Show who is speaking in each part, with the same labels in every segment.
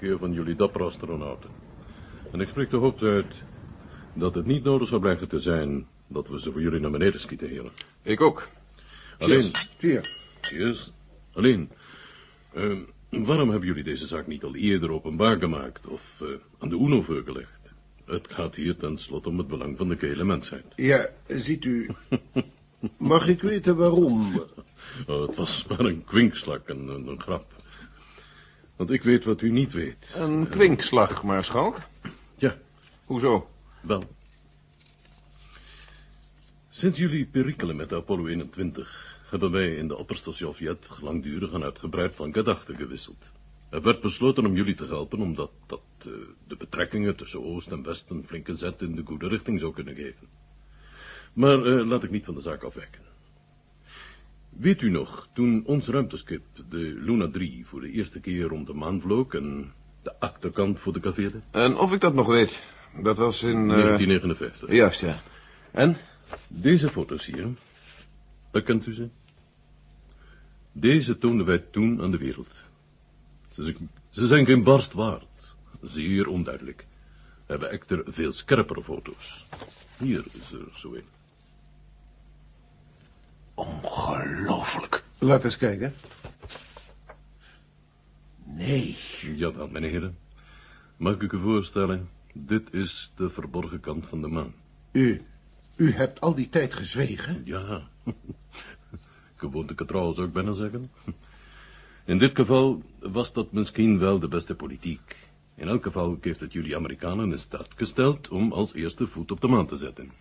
Speaker 1: terugkeer van jullie dappere astronauten. En ik spreek de hoop uit dat het niet nodig zou blijven te zijn dat we ze voor jullie naar beneden schieten, heren.
Speaker 2: Ik ook.
Speaker 1: Alleen,
Speaker 3: Cheers.
Speaker 1: Cheers. Alleen, eh, waarom hebben jullie deze zaak niet al eerder openbaar gemaakt of eh, aan de UNO voorgelegd? Het gaat hier tenslotte om het belang van de gehele mensheid.
Speaker 3: Ja, ziet u... Mag ik weten waarom?
Speaker 1: Oh, het was maar een kwinkslag, een, een, een grap. Want ik weet wat u niet weet.
Speaker 2: Een kwinkslag, maarschalk.
Speaker 1: Ja,
Speaker 2: Hoezo?
Speaker 1: wel. Sinds jullie perikelen met de Apollo 21 hebben wij in de opperste Sovjet langdurig en uitgebreid van gedachten gewisseld. Er werd besloten om jullie te helpen, omdat dat eh, de betrekkingen tussen Oost en West een flinke zet in de goede richting zou kunnen geven. Maar eh, laat ik niet van de zaak afwijken. Weet u nog, toen ons ruimteschip, de Luna 3, voor de eerste keer rond de maan vloog en de achterkant voor de cafeerde?
Speaker 2: En of ik dat nog weet? Dat was in... eh,
Speaker 1: 1959.
Speaker 2: Juist, ja. En?
Speaker 1: Deze foto's hier, bekent u ze? Deze toonden wij toen aan de wereld. Ze, zijn- ze zijn geen barst waard. Zeer onduidelijk. We hebben echter veel scherpere foto's. Hier is er zo een.
Speaker 2: Ongelooflijk.
Speaker 3: Laat eens kijken. Nee.
Speaker 1: Jawel, mijn heren. Mag ik u voorstellen? Dit is de verborgen kant van de maan.
Speaker 3: U... U hebt al die tijd gezwegen?
Speaker 1: Ja. Gewoontegetrouw zou ik bijna zeggen. In dit geval was dat misschien wel de beste politiek. In elk geval heeft het jullie Amerikanen in staat gesteld om als eerste voet op de maan te zetten.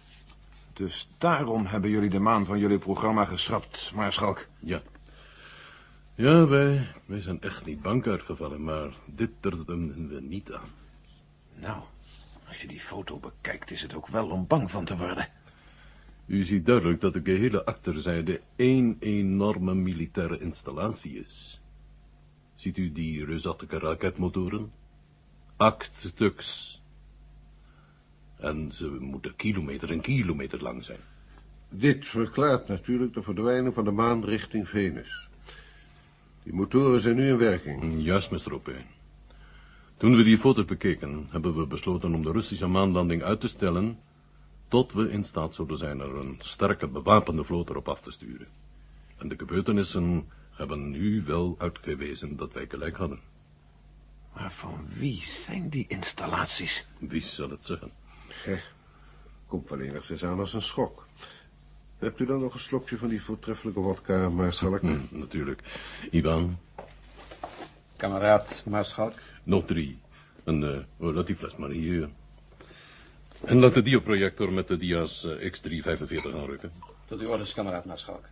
Speaker 2: Dus daarom hebben jullie de maan van jullie programma geschrapt, maarschalk.
Speaker 1: Ja. Ja, wij, wij zijn echt niet bang uitgevallen, maar dit durfden we niet aan.
Speaker 2: Nou, als je die foto bekijkt, is het ook wel om bang van te worden.
Speaker 1: U ziet duidelijk dat de gehele achterzijde één enorme militaire installatie is. Ziet u die reusachtige raketmotoren? Acht stuks. En ze moeten kilometers en kilometers lang zijn.
Speaker 3: Dit verklaart natuurlijk de verdwijning van de maan richting Venus. Die motoren zijn nu in werking.
Speaker 1: Mm, Juist, Mr. Opeen. Toen we die foto's bekeken, hebben we besloten om de Russische maanlanding uit te stellen... tot we in staat zouden zijn er een sterke bewapende vloot erop af te sturen. En de gebeurtenissen hebben nu wel uitgewezen dat wij gelijk hadden.
Speaker 2: Maar van wie zijn die installaties?
Speaker 1: Wie zal het zeggen?
Speaker 3: Hé, komt wel enigszins aan als een schok. Hebt u dan nog een slokje van die voortreffelijke wodka, maarschalk?
Speaker 1: Hm, natuurlijk. Ivan,
Speaker 4: Kameraad Maarschalk.
Speaker 1: nog drie. En eh, oh, laat die fles maar hier. En laat de dioprojector met de dia's eh, X345 aanrukken.
Speaker 4: Tot uw orders, kameraad Maarschalk.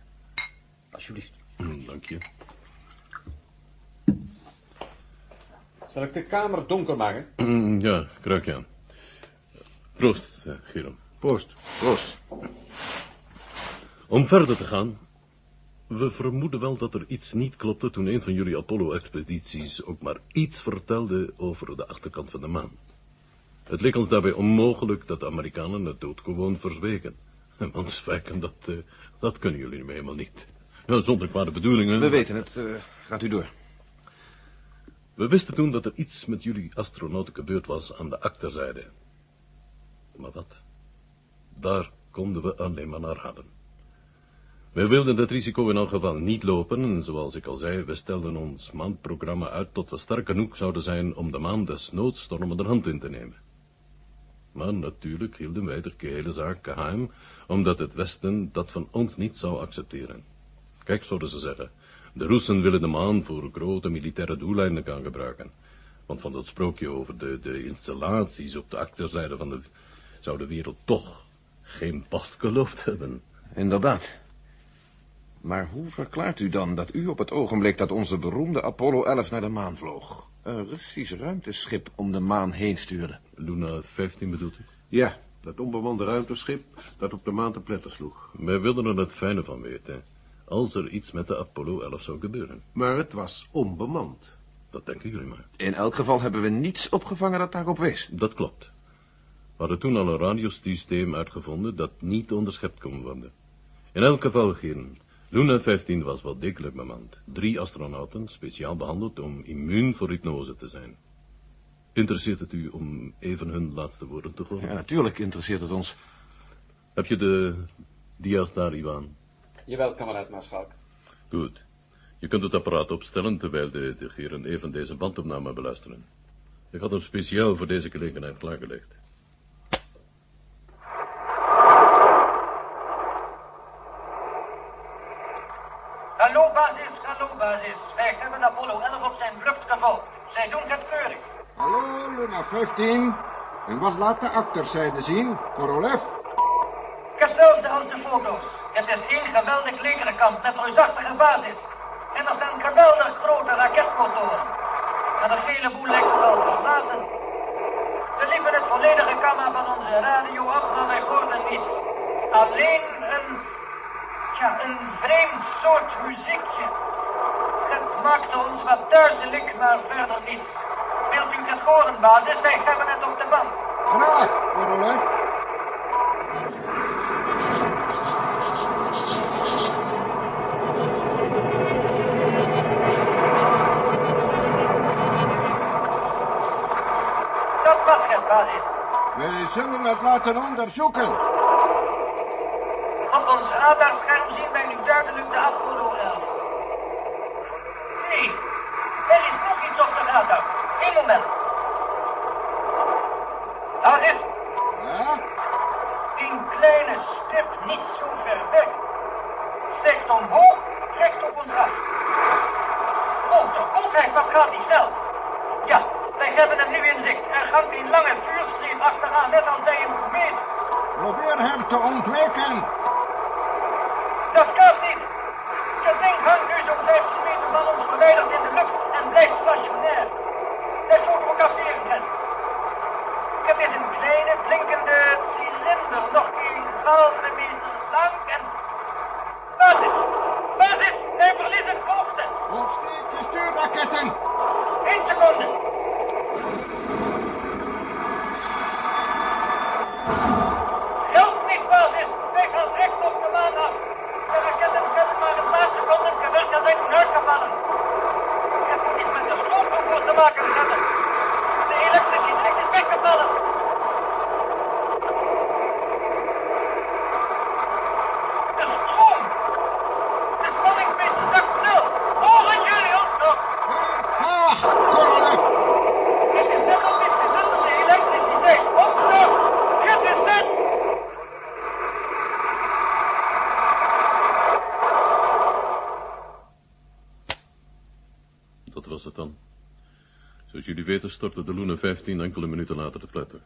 Speaker 4: Alsjeblieft.
Speaker 1: Hm, dank je.
Speaker 4: Zal ik de kamer donker maken?
Speaker 1: Hm, ja, kruik je aan. Proost, eh, Geron.
Speaker 3: Proost.
Speaker 2: Proost.
Speaker 1: Om verder te gaan. We vermoeden wel dat er iets niet klopte toen een van jullie Apollo-expedities ook maar iets vertelde over de achterkant van de maan. Het leek ons daarbij onmogelijk dat de Amerikanen het doodgewoon verzwegen. En want zwijgen, dat, eh, dat kunnen jullie nu helemaal niet. Ja, zonder kwade bedoelingen.
Speaker 2: We weten het. eh, gaat u door.
Speaker 1: We wisten toen dat er iets met jullie astronauten gebeurd was aan de achterzijde. Maar wat? Daar konden we alleen maar naar raden. We wilden dat risico in elk geval niet lopen en zoals ik al zei, we stelden ons maandprogramma uit tot we sterk genoeg zouden zijn om de maan desnoods stormenderhand in te nemen. Maar natuurlijk hielden wij de gehele zaak geheim, omdat het Westen dat van ons niet zou accepteren. Kijk, zouden ze zeggen, de Russen willen de maan voor grote militaire doeleinden gaan gebruiken. Want van dat sprookje over de, de installaties op de achterzijde van de... zou de wereld toch geen pas geloofd hebben.
Speaker 2: Inderdaad. Maar hoe verklaart u dan dat u op het ogenblik dat onze beroemde Apollo 11 naar de maan vloog... een Russisch ruimteschip om de maan heen stuurde?
Speaker 1: Luna 15 bedoelt u?
Speaker 3: Ja, dat onbemande ruimteschip dat op de maan te pletter sloeg.
Speaker 1: Wij wilden er het fijne van weten. Als er iets met de Apollo 11 zou gebeuren.
Speaker 3: Maar het was onbemand.
Speaker 1: Dat denken jullie maar.
Speaker 2: In elk geval hebben we niets opgevangen dat daarop wees.
Speaker 1: Dat klopt. We hadden toen al een radiosysteem uitgevonden dat niet onderschept kon worden. In elk geval, Geren, Luna 15 was wel degelijk bemand. Drie astronauten, speciaal behandeld om immuun voor hypnose te zijn. Interesseert het u om even hun laatste woorden te horen?
Speaker 2: Ja, natuurlijk interesseert het ons.
Speaker 1: Heb je de dia's daar, Iwan?
Speaker 4: Jawel, kameraad Maarschalk.
Speaker 1: Goed. Je kunt het apparaat opstellen terwijl de degeren even deze bandopname beluisteren. Ik had hem speciaal voor deze gelegenheid klaargelegd.
Speaker 5: Hallo basis, hallo basis. Wij hebben Apollo 11 op zijn vlucht gevolgd. Zij doen het keurig.
Speaker 6: Hallo, Luna 15. En wat laat de achterzijde zien, Korolev?
Speaker 5: Als de foto's. Het is één geweldig legerkamp met reusachtige basis. En er zijn geweldig grote raketmotoren. Maar een heleboel lijkt wel verlaten. We liepen het volledige gamma van onze radio af, maar wij hoorden niets. Alleen een, ja, een vreemd soort muziekje. Het maakte ons wat duizelig, maar verder niets. Horen, basis? Wij hebben het op de band.
Speaker 6: Graag, Korolev.
Speaker 5: Dat was het, basis.
Speaker 6: Wij zullen het laten onderzoeken.
Speaker 5: Op ons radarscherm zien wij nu duidelijk de 11. Nee, er is nog iets op de radar. Eén moment.
Speaker 6: Hakatan. Ten sekunden.
Speaker 5: Dat
Speaker 1: was het dan. Zoals jullie weten stortte de Luna 15 enkele minuten later te pletter.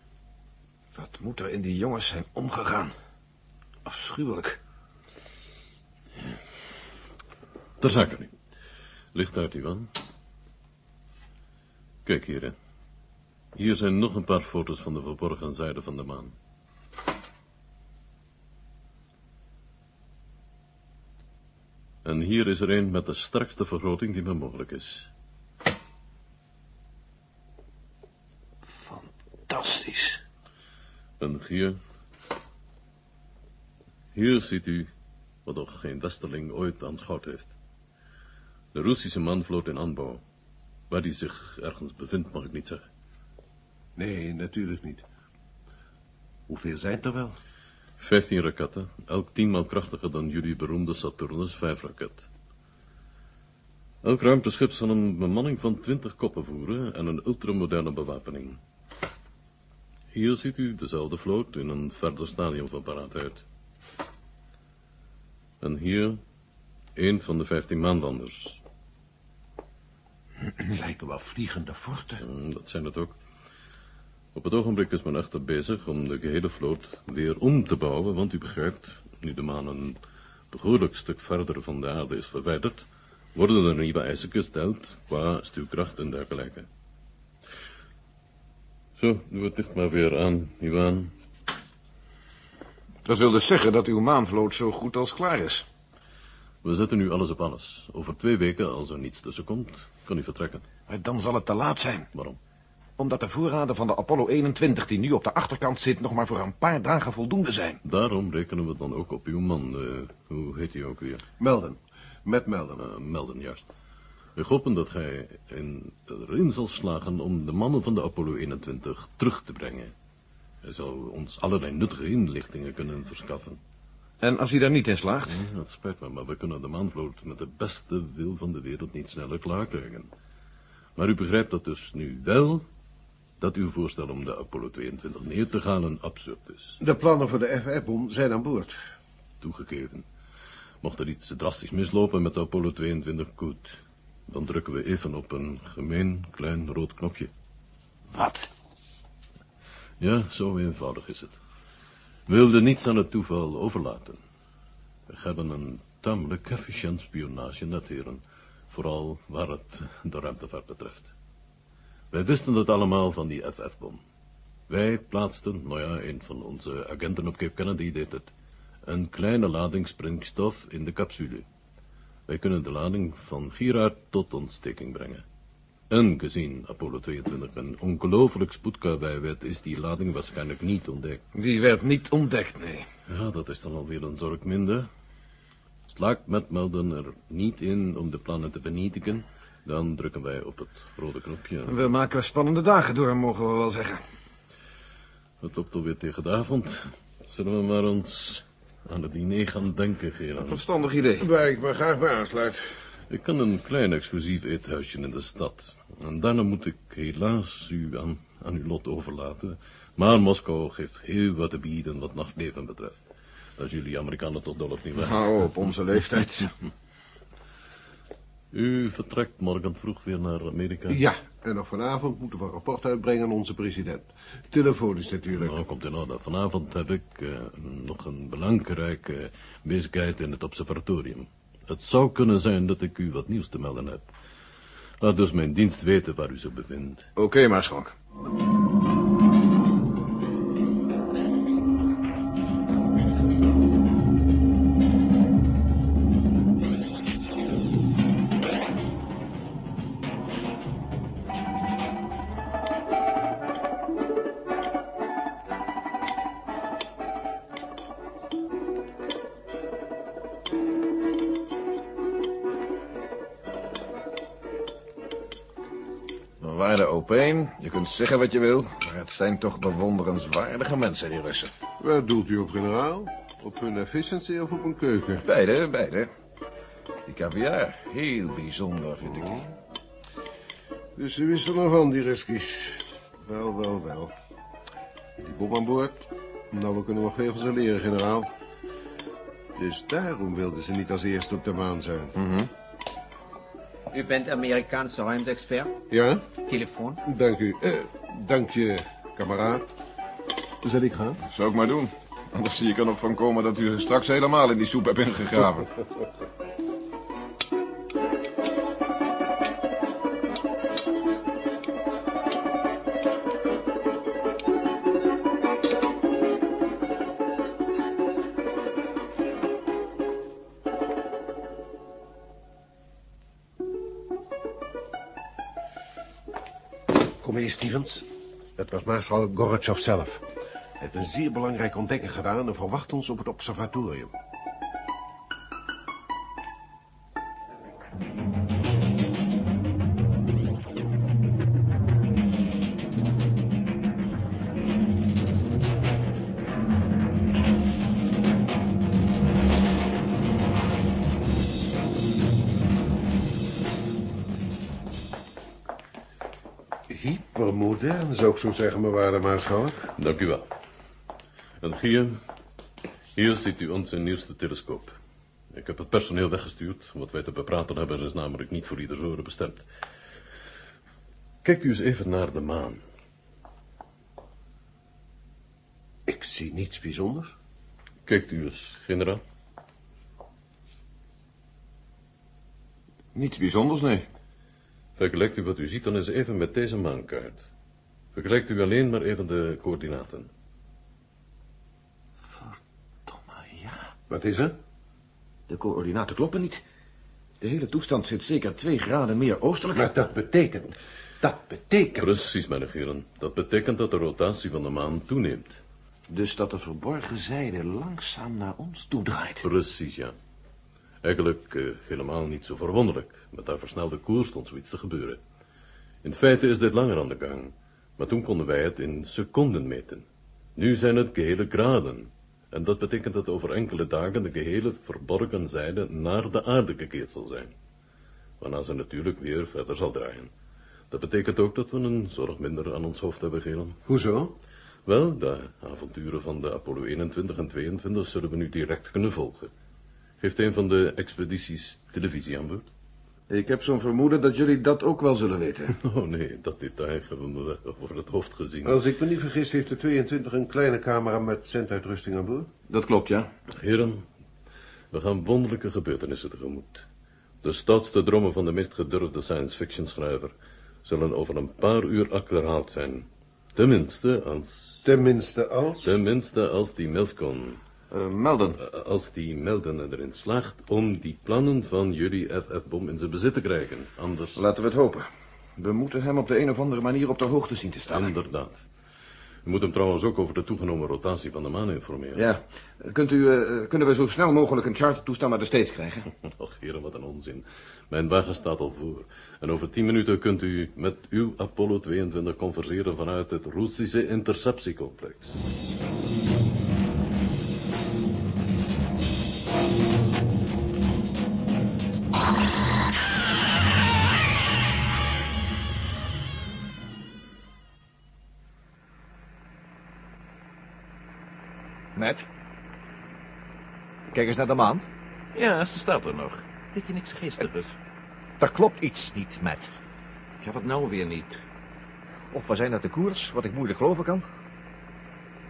Speaker 2: Wat moet er in die jongens zijn omgegaan? Afschuwelijk.
Speaker 1: Ter zake nu. Licht uit, Ivan. Kijk hier, hè. Hier zijn nog een paar foto's van de verborgen zijde van de maan. En hier is er een met de strakste vergroting die maar mogelijk is. En hier... Hier ziet u wat nog geen westerling ooit aanschouwd heeft. De Russische manvloot in aanbouw. Waar die zich ergens bevindt, mag ik niet zeggen.
Speaker 3: Nee, natuurlijk niet. Hoeveel zijn er wel?
Speaker 1: Vijftien raketten, elk tienmaal krachtiger dan jullie beroemde Saturnus 5-raket. Elk ruimteschip zal een bemanning van twintig koppen voeren en een ultramoderne bewapening. Hier ziet u dezelfde vloot in een verder stadium van paraatheid. En hier een van de vijftien maanlanders.
Speaker 3: Lijken wel vliegende forten.
Speaker 1: Mm, Dat zijn het ook. Op het ogenblik is men echter bezig om de gehele vloot weer om te bouwen, want u begrijpt, nu de maan een behoorlijk stuk verder van de aarde is verwijderd, worden er nieuwe eisen gesteld qua stuwkracht en dergelijke. Zo, doe het licht maar weer aan, Iwan.
Speaker 2: Dat wil dus zeggen dat uw maanvloot zo goed als klaar is.
Speaker 1: We zetten nu alles op alles. Over twee weken, als er niets tussen komt, kan u vertrekken.
Speaker 2: Maar dan zal het te laat zijn.
Speaker 1: Waarom?
Speaker 2: Omdat de voorraden van de Apollo 21, die nu op de achterkant zit, nog maar voor een paar dagen voldoende zijn.
Speaker 1: Daarom rekenen we dan ook op uw man. eh, hoe heet hij ook weer?
Speaker 3: Melden. Met Melden.
Speaker 1: Eh, melden, juist. We hopen dat hij in, erin zal slagen om de mannen van de Apollo 21 terug te brengen. Hij zal ons allerlei nuttige inlichtingen kunnen verschaffen.
Speaker 2: En als hij daar niet in slaagt?
Speaker 1: Ja, dat spijt me, maar we kunnen de maanvloot met de beste wil van de wereld niet sneller klaarkrijgen. Maar u begrijpt dat dus nu wel dat uw voorstel om de Apollo 22 neer te halen absurd is.
Speaker 3: De plannen voor de FF-bom zijn aan boord.
Speaker 1: Toegegeven. Mocht er iets drastisch mislopen met de Apollo 22, goed. Dan drukken we even op een gemeen klein rood knopje.
Speaker 2: Wat?
Speaker 1: Ja, zo eenvoudig is het. We wilden niets aan het toeval overlaten. We hebben een tamelijk efficiënt spionagenet, heren. Vooral waar het de ruimtevaart betreft. Wij wisten het allemaal van die FF-bom. Wij plaatsten, nou ja, een van onze agenten op Cape Kennedy deed het, een kleine lading springstof in de capsule. Wij kunnen de lading van Giraard tot ontsteking brengen. En gezien Apollo 22 een ongelooflijk spoedkarwei werd, is die lading waarschijnlijk niet ontdekt.
Speaker 2: Die werd niet ontdekt, nee.
Speaker 1: Ja, dat is dan alweer een zorg minder. Slaakt met Melden er niet in om de plannen te vernietigen, dan drukken wij op het rode knopje.
Speaker 2: We maken spannende dagen door, mogen we wel zeggen.
Speaker 1: Het loopt alweer tegen de avond. Zullen we maar ons aan het diner gaan denken, Gerard?
Speaker 2: Verstandig idee.
Speaker 3: Waar ik me graag bij aansluit.
Speaker 1: Ik kan een klein exclusief eethuisje in de stad. En daarna moet ik helaas u aan, aan uw lot overlaten. Maar Moskou geeft heel wat te bieden wat nachtleven betreft. Dat is jullie Amerikanen toch dol op niet waar?
Speaker 2: Hou op onze leeftijd.
Speaker 1: U vertrekt morgen vroeg weer naar Amerika?
Speaker 3: Ja, en nog vanavond moeten we een rapport uitbrengen aan onze president. Telefonisch natuurlijk.
Speaker 1: Nou, komt in orde. Vanavond heb ik eh, nog een belangrijke bezigheid in het observatorium. Het zou kunnen zijn dat ik u wat nieuws te melden heb. Laat dus mijn dienst weten waar u zich bevindt.
Speaker 2: Oké, Maarschalk. Je kunt zeggen wat je wil, maar het zijn toch bewonderenswaardige mensen, die Russen.
Speaker 3: Waar doelt u op, generaal? Op hun efficiency of op hun keuken?
Speaker 2: Beide, beide. Die caviar, heel bijzonder, vind ik die.
Speaker 3: Dus ze wisten ervan, die Ruskies. Wel, wel, wel. Die bom aan boord? Nou, we kunnen nog veel van ze leren, generaal. Dus daarom wilden ze niet als eerste op de maan zijn.
Speaker 2: Mhm.
Speaker 7: U bent Amerikaanse ruimte-expert?
Speaker 3: Ja,
Speaker 7: Telefoon?
Speaker 3: dank u. Eh, dank je, kameraad. Zal ik gaan?
Speaker 2: Zou ik maar doen. Anders zie ik er nog van komen dat u straks helemaal in die soep hebt ingegraven.
Speaker 3: Hier, Stevens. Het was maarschalk Gorbachev zelf. Hij heeft een zeer belangrijke ontdekking gedaan en verwacht ons op het observatorium. Zo zeggen, mijn waarde maarschalk.
Speaker 1: Dank u wel. En hier, hier ziet u onze nieuwste telescoop. Ik heb het personeel weggestuurd. Wat wij te bepraten hebben is namelijk niet voor ieders oren bestemd. Kijkt u eens even naar de maan.
Speaker 3: Ik zie niets bijzonders.
Speaker 1: Kijkt u eens, generaal.
Speaker 2: Niets bijzonders, nee.
Speaker 1: Vergelijkt u wat u ziet dan eens even met deze maankaart. Vergelijkt u alleen maar even de coördinaten.
Speaker 2: Verdomme, ja.
Speaker 3: Wat is er?
Speaker 2: De coördinaten kloppen niet. De hele toestand zit zeker twee graden meer oostelijk.
Speaker 3: Maar dat betekent... Dat betekent...
Speaker 1: Precies, mijn heren. Dat betekent dat de rotatie van de maan toeneemt.
Speaker 2: Dus dat de verborgen zijde langzaam naar ons toedraait.
Speaker 1: Precies, ja. Eigenlijk eh, helemaal niet zo verwonderlijk. Met haar versnelde koers stond zoiets te gebeuren. In feite is dit langer aan de gang. Maar toen konden wij het in seconden meten. Nu zijn het gehele graden. En dat betekent dat over enkele dagen de gehele verborgen zijde naar de aarde gekeerd zal zijn. Waarna ze natuurlijk weer verder zal draaien. Dat betekent ook dat we een zorg minder aan ons hoofd hebben, Gelen.
Speaker 3: Hoezo?
Speaker 1: Wel, de avonturen van de Apollo 21 en 22 zullen we nu direct kunnen volgen. Heeft een van de expedities televisie aan boord?
Speaker 2: Ik heb zo'n vermoeden dat jullie dat ook wel zullen weten.
Speaker 1: Oh nee, dat detail hebben we over het hoofd gezien.
Speaker 3: Als ik me niet vergis, heeft de 22 een kleine camera met centuitrusting aan boord.
Speaker 2: Dat klopt, ja.
Speaker 1: Heren, we gaan wonderlijke gebeurtenissen tegemoet. De stoutste dromen van de meest gedurfde science fiction schrijver zullen over een paar uur achterhaald zijn. Tenminste als...
Speaker 3: Tenminste als...
Speaker 1: Tenminste als die Milscon,
Speaker 2: Eh, melden.
Speaker 1: eh, als die Melden erin slaagt om die plannen van jullie FF-bom in zijn bezit te krijgen. Anders...
Speaker 2: Laten we het hopen. We moeten hem op de een of andere manier op de hoogte zien te staan.
Speaker 1: Inderdaad. U moet hem trouwens ook over de toegenomen rotatie van de maan informeren.
Speaker 2: Ja. Kunt u, eh, kunnen we zo snel mogelijk een chartertoestel naar de States krijgen?
Speaker 1: Och, heren, wat een onzin. Mijn wagen staat al voor. En over tien minuten kunt u met uw Apollo 22 converseren vanuit het Russische interceptiecomplex.
Speaker 8: Matt? Kijk eens naar de maan.
Speaker 9: Ja, ze staat er nog. Weet je niks geestigers?
Speaker 8: Daar klopt iets niet, Matt.
Speaker 9: Ja, wat nou weer niet?
Speaker 8: Of we zijn uit de koers, wat ik moeilijk geloven kan.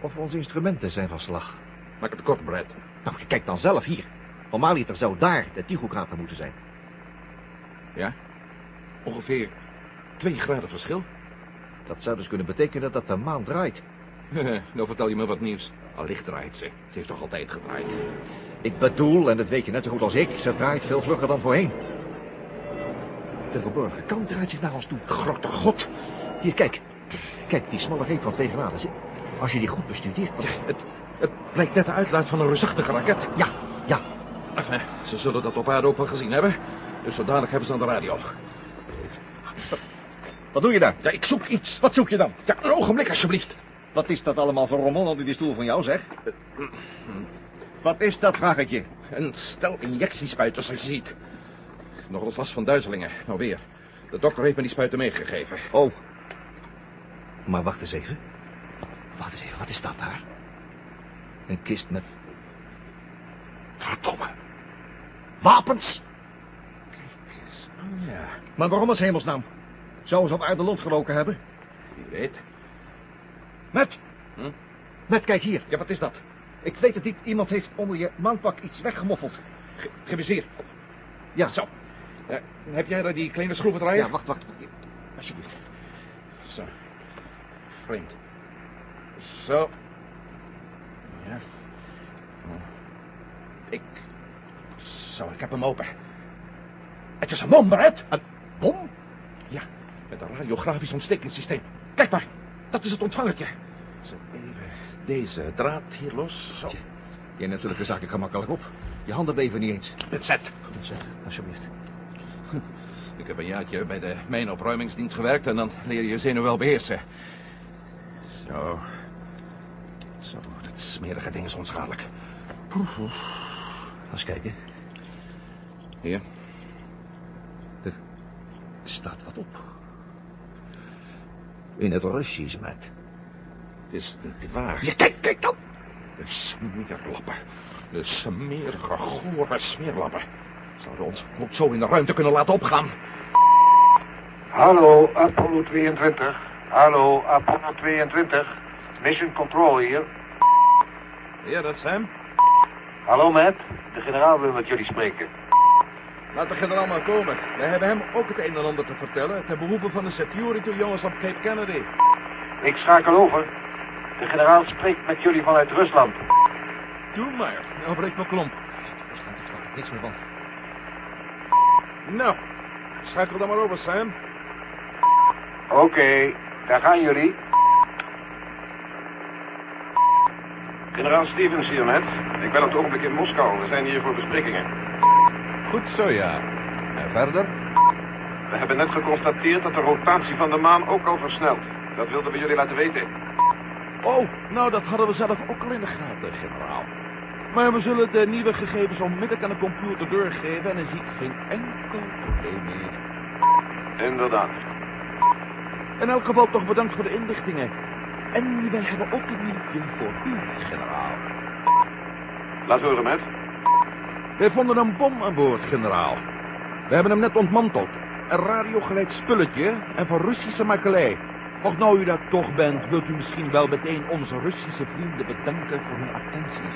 Speaker 8: Of onze instrumenten zijn van slag.
Speaker 9: Maak het kort, Brad.
Speaker 8: Nou, je kijkt dan zelf hier. Normaliter zou daar de Tycho-krater moeten zijn.
Speaker 9: Ja? Ongeveer twee graden verschil?
Speaker 8: Dat zou dus kunnen betekenen dat de maan draait.
Speaker 9: nou vertel je me wat nieuws. Allicht draait ze. Ze heeft toch altijd gedraaid?
Speaker 8: Ik bedoel, en dat weet je net zo goed als ik, ze draait veel vlugger dan voorheen. De verborgen kant draait zich naar ons toe.
Speaker 9: Grote god!
Speaker 8: Hier, kijk. Kijk, die smalle reep van twee graden. Als je die goed bestudeert... wat-
Speaker 9: Het, het lijkt net de uitlaat van een reusachtige raket.
Speaker 8: Ja, ja.
Speaker 9: Enfin, ze zullen dat op aarde ook wel gezien hebben. Dus zo dadelijk hebben ze aan de radio.
Speaker 8: Wat doe je daar?
Speaker 9: Ja, ik zoek iets.
Speaker 8: Wat zoek je dan?
Speaker 9: Ja, een ogenblik alsjeblieft.
Speaker 8: Wat is dat allemaal voor rommel onder die stoel van jou, zeg? Wat is dat, vraag ik je?
Speaker 9: Een stel injectiespuiters, zoals je ziet. Nog wel eens last van duizelingen. Nou weer. De dokter heeft me die spuiten meegegeven.
Speaker 8: Oh. Maar wacht eens even. Wacht eens even, wat is dat daar? Een kist met... Verdomme. Wapens!
Speaker 9: Oh ja,
Speaker 8: Maar waarom als hemelsnaam? Zouden ze op aarde lot geroken hebben?
Speaker 9: wie weet.
Speaker 8: Met!
Speaker 9: Hm?
Speaker 8: Met, kijk hier.
Speaker 9: Ja, wat is dat?
Speaker 8: Ik weet dat niet. Iemand heeft onder je maanpak iets weggemoffeld.
Speaker 9: Ge geef eens hier.
Speaker 8: Ja,
Speaker 9: Zo. Heb jij daar die kleine schroevendraaier?
Speaker 8: Ja, wacht, wacht. Alsjeblieft.
Speaker 9: Zo. Vreemd. Zo. Ja. Ik... Zo, ik heb hem open. Het is een bom, Brett.
Speaker 8: Een bom?
Speaker 9: Ja, met een radiografisch ontstekingssysteem. Kijk maar, dat is het ontvangertje. Zet even deze draad hier los. Zo.
Speaker 8: Jij neemt zulke zaken gemakkelijk op. Je handen beven niet eens.
Speaker 9: Het zet.
Speaker 8: Goed zeg, alsjeblieft.
Speaker 9: Ik heb een jaartje bij de mijnopruimingsdienst gewerkt en dan leer je je zenuw wel beheersen. Zo. Zo, dat smerige ding is onschadelijk.
Speaker 8: Eens kijken.
Speaker 9: Hier.
Speaker 8: Er staat wat op. In het Russisch, met.
Speaker 9: Het is niet waar.
Speaker 8: Ja, kijk, kijk dan.
Speaker 9: De smeerlappen. De smerige, gore smeerlappen. Zouden ons ook zo in de ruimte kunnen laten opgaan.
Speaker 10: Hallo, Apollo 22. Hallo, Apollo 22. Mission Control hier.
Speaker 9: Ja, dat is hem.
Speaker 10: Hallo, Matt. De generaal wil met jullie spreken.
Speaker 9: Laat de generaal maar komen. Wij hebben hem ook het een en ander te vertellen... ten behoeve van de security jongens op Cape Kennedy.
Speaker 10: Ik schakel over. De generaal spreekt met jullie vanuit Rusland.
Speaker 9: Doe maar. Nou breekt mijn klomp.
Speaker 8: Waarschijnlijk staat er niks meer van.
Speaker 9: Nou, schakel dan maar over, Sam.
Speaker 10: Oké, daar gaan jullie. Generaal Stevens hier net. Ik ben op het ogenblik in Moskou. We zijn hier voor besprekingen.
Speaker 9: Goed zo, ja. En verder?
Speaker 10: We hebben net geconstateerd dat de rotatie van de maan ook al versnelt. Dat wilden we jullie laten weten.
Speaker 9: Oh, nou, dat hadden we zelf ook al in de gaten, generaal. Maar we zullen de nieuwe gegevens onmiddellijk aan de computer doorgeven... en er ziet geen enkel probleem meer.
Speaker 10: Inderdaad.
Speaker 9: In elk geval toch bedankt voor de inlichtingen. En wij hebben ook een nieuwtje voor u, generaal.
Speaker 10: Laat horen, met.
Speaker 9: Wij vonden een bom aan boord, generaal. We hebben hem net ontmanteld. Een radiogeleid spulletje en van Russische makelij. Och, nou u daar toch bent, wilt u misschien wel meteen onze Russische vrienden bedanken voor hun attenties.